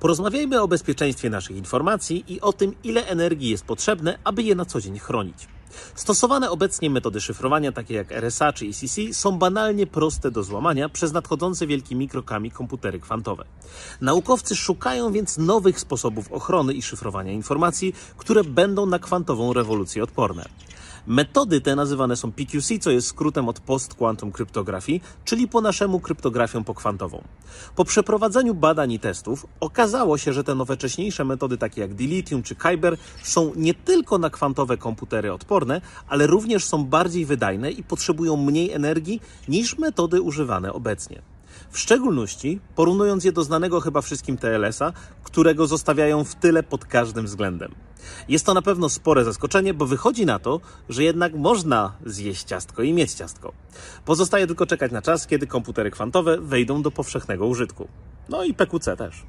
Porozmawiajmy o bezpieczeństwie naszych informacji i o tym, ile energii jest potrzebne, aby je na co dzień chronić. Stosowane obecnie metody szyfrowania, takie jak RSA czy ECC, są banalnie proste do złamania przez nadchodzące wielkimi krokami komputery kwantowe. Naukowcy szukają więc nowych sposobów ochrony i szyfrowania informacji, które będą na kwantową rewolucję odporne. Metody te nazywane są PQC, co jest skrótem od Post Quantum Kryptografii, czyli po naszemu kryptografią pokwantową. Po przeprowadzeniu badań i testów okazało się, że te nowocześniejsze metody takie jak Dilithium czy Kyber są nie tylko na kwantowe komputery odporne, ale również są bardziej wydajne i potrzebują mniej energii niż metody używane obecnie. W szczególności porównując je do znanego chyba wszystkim TLS-a, którego zostawiają w tyle pod każdym względem. Jest to na pewno spore zaskoczenie, bo wychodzi na to, że jednak można zjeść ciastko i mieć ciastko. Pozostaje tylko czekać na czas, kiedy komputery kwantowe wejdą do powszechnego użytku. No i PQC też.